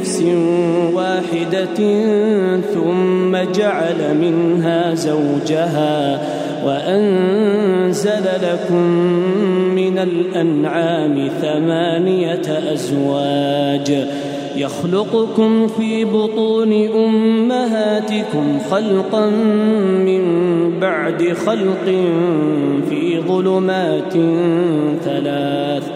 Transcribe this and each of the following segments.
نفس واحدة ثم جعل منها زوجها وأنزل لكم من الأنعام ثمانية أزواج يخلقكم في بطون أمهاتكم خلقا من بعد خلق في ظلمات ثلاث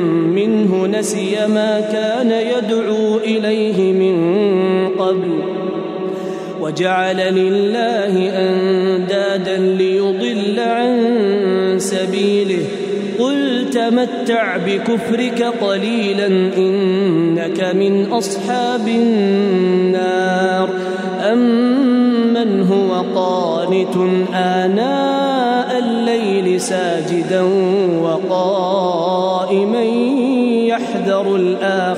نسي ما كان يدعو إليه من قبل وجعل لله أندادا ليضل عن سبيله قل تمتع بكفرك قليلا إنك من أصحاب النار امن هو قانت آناء الليل ساجدا وقائما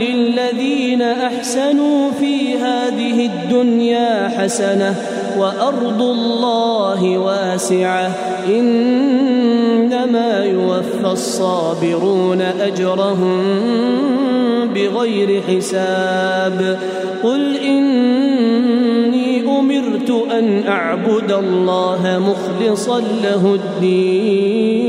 للذين أحسنوا في هذه الدنيا حسنة وأرض الله واسعة إنما يوفى الصابرون أجرهم بغير حساب قل إني أمرت أن أعبد الله مخلصا له الدين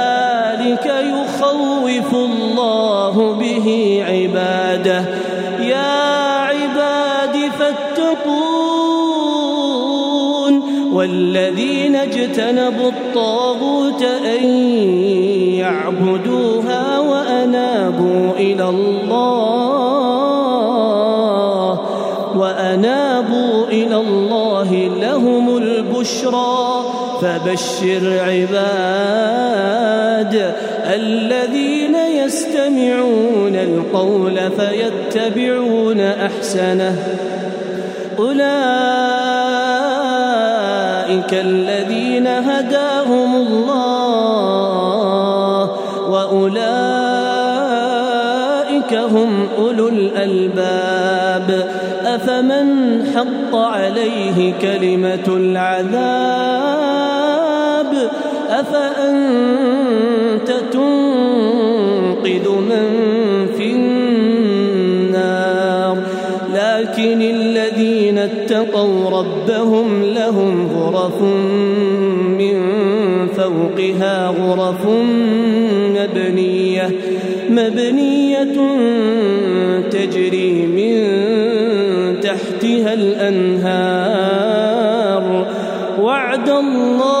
به عباده. يا عباد فاتقون. والذين اجتنبوا الطاغوت أن يعبدوها وأنابوا إلى الله. وأنابوا إلى الله لهم البشرى. فبشر عباد الذين يستمعون القول فيتبعون أحسنه. أولئك الذين هداهم الله وأولئك هم أولو الألباب. أفمن حق عليه كلمة العذاب؟ أفأنت تنقذ من اتقوا ربهم لهم غرف من فوقها غرف مبنية مبنية تجري من تحتها الأنهار. وعد الله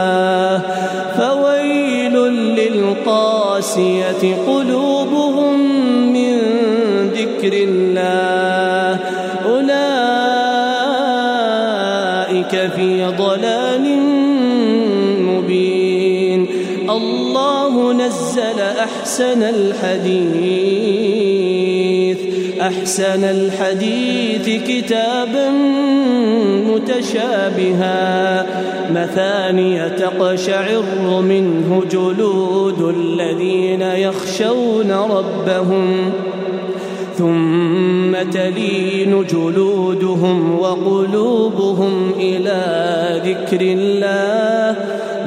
نزل أحسن الحديث أحسن الحديث كتابا متشابها مثانية تقشعر منه جلود الذين يخشون ربهم ثم تلين جلودهم وقلوبهم إلى ذكر الله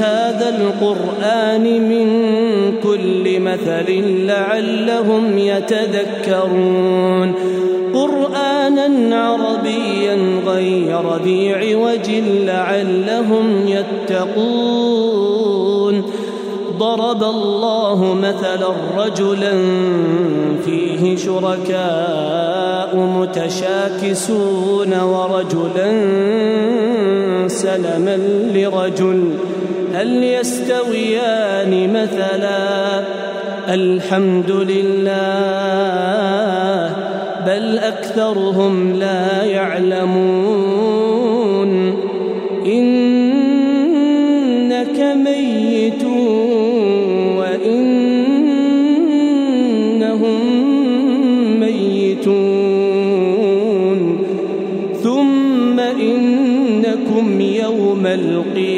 هذا القرآن من كل مثل لعلهم يتذكرون. قرآنا عربيا غير ذي عوج لعلهم يتقون. ضرب الله مثلا رجلا فيه شركاء متشاكسون ورجلا سلما لرجل هل يستويان مثلا الحمد لله بل أكثرهم لا يعلمون إنك ميت وإنهم ميتون ثم إنكم يوم القيامة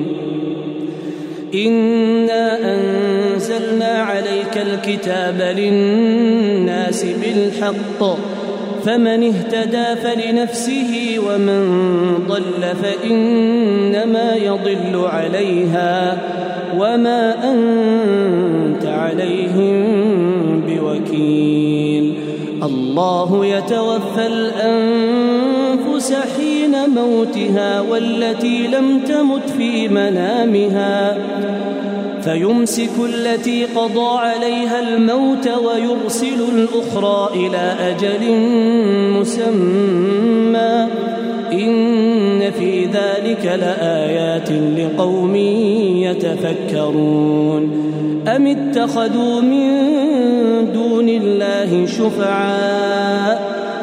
انا انزلنا عليك الكتاب للناس بالحق فمن اهتدى فلنفسه ومن ضل فانما يضل عليها وما انت عليهم بوكيل. الله يتوفى الانفس حين موتها والتي لم تمت في منامها. فيمسك التي قضى عليها الموت ويرسل الأخرى إلى أجل مسمى. إن في ذلك لآيات لقوم يتفكرون. أم اتخذوا من دون الله شفعاء؟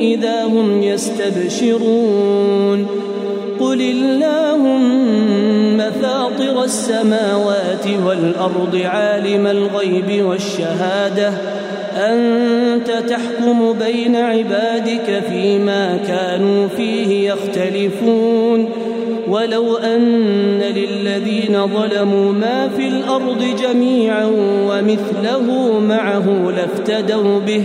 إذا هم يستبشرون. قل اللهم فاطر السماوات والارض عالم الغيب والشهاده. انت تحكم بين عبادك فيما كانوا فيه يختلفون. ولو ان للذين ظلموا ما في الأرض جميعا ومثله معه لافتدوا به.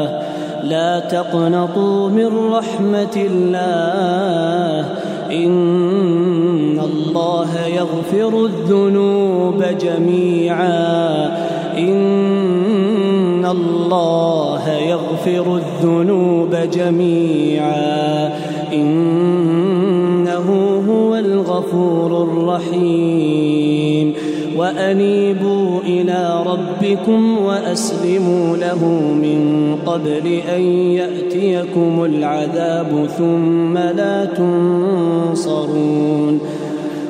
تقنطوا من رحمة الله إن الله يغفر الذنوب جميعا. إن الله يغفر الذنوب جميعا. إنه هو الغفور الرحيم. وأنيبوا إلى ربكم وأسلموا له من قبل أن يأتيكم العذاب ثم لا تنصرون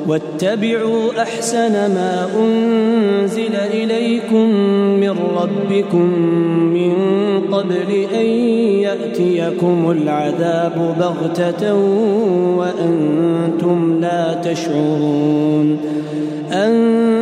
واتبعوا أحسن ما أنزل إليكم من ربكم من قبل أن يأتيكم العذاب بغتة وأنتم لا تشعرون أن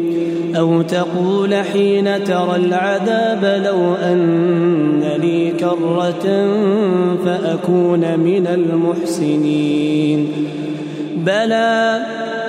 أو تقول حين ترى العذاب لو أن لي كرة فأكون من المحسنين. بلى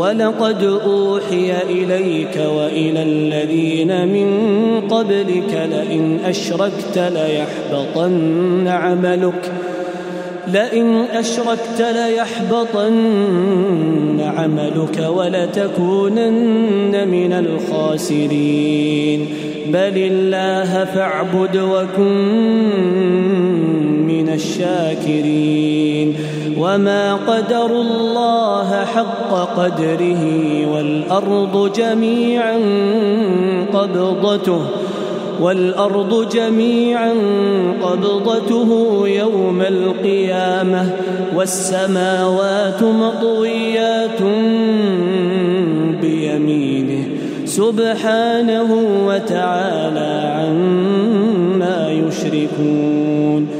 ولقد أوحي إليك وإلى الذين من قبلك لئن أشركت ليحبطن عملك لئن أشركت ليحبطن عملك ولتكونن من الخاسرين بل الله فاعبد وكن الشاكرين. وما قدروا الله حق قدره والأرض جميعا قبضته والأرض جميعا قبضته يوم القيامة والسماوات مطويات بيمينه. سبحانه وتعالى عما يشركون.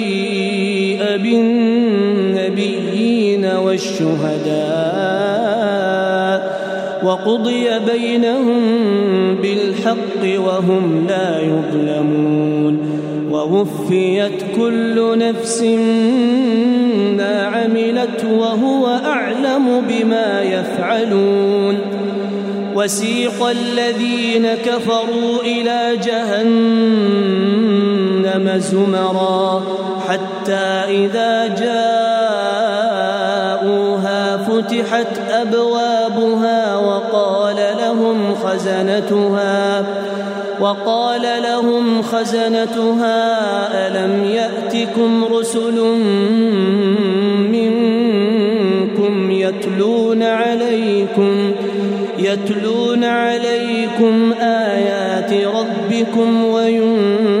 بالنبيين والشهداء وقضي بينهم بالحق وهم لا يظلمون ووفيت كل نفس ما عملت وهو أعلم بما يفعلون وسيق الذين كفروا إلى جهنم زمرا حتى إذا جاءوها فتحت أبوابها وقال لهم خزنتها وقال لهم خزنتها ألم يأتكم رسل منكم يتلون عليكم يتلون عليكم آيات ربكم وينذرونكم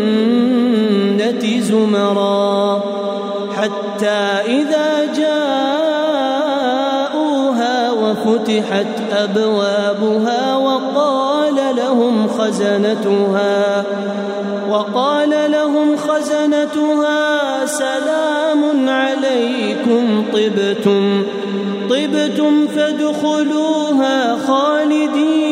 زمرا حتى إذا جاءوها وفتحت أبوابها وقال لهم خزنتها وقال لهم خزنتها سلام عليكم طبتم طبتم فادخلوها خالدين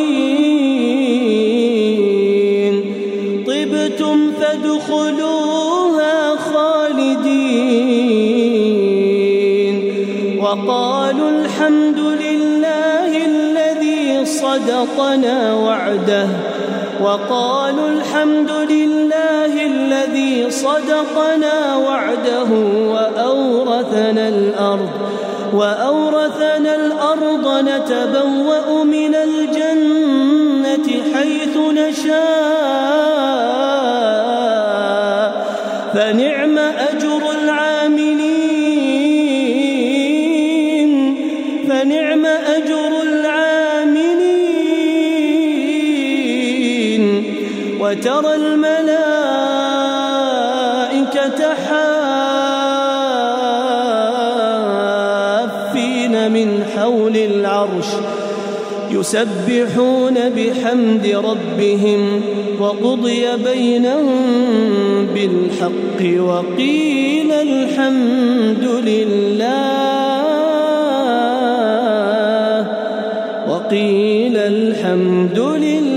الحمد لله الذي صدقنا وعده وقالوا الحمد لله الذي صدقنا وعده وأورثنا الأرض وأورثنا الأرض نتبوأ من الجنة حيث نشاء وترى الملائكة حافين من حول العرش يسبحون بحمد ربهم وقضي بينهم بالحق وقيل الحمد لله وقيل الحمد لله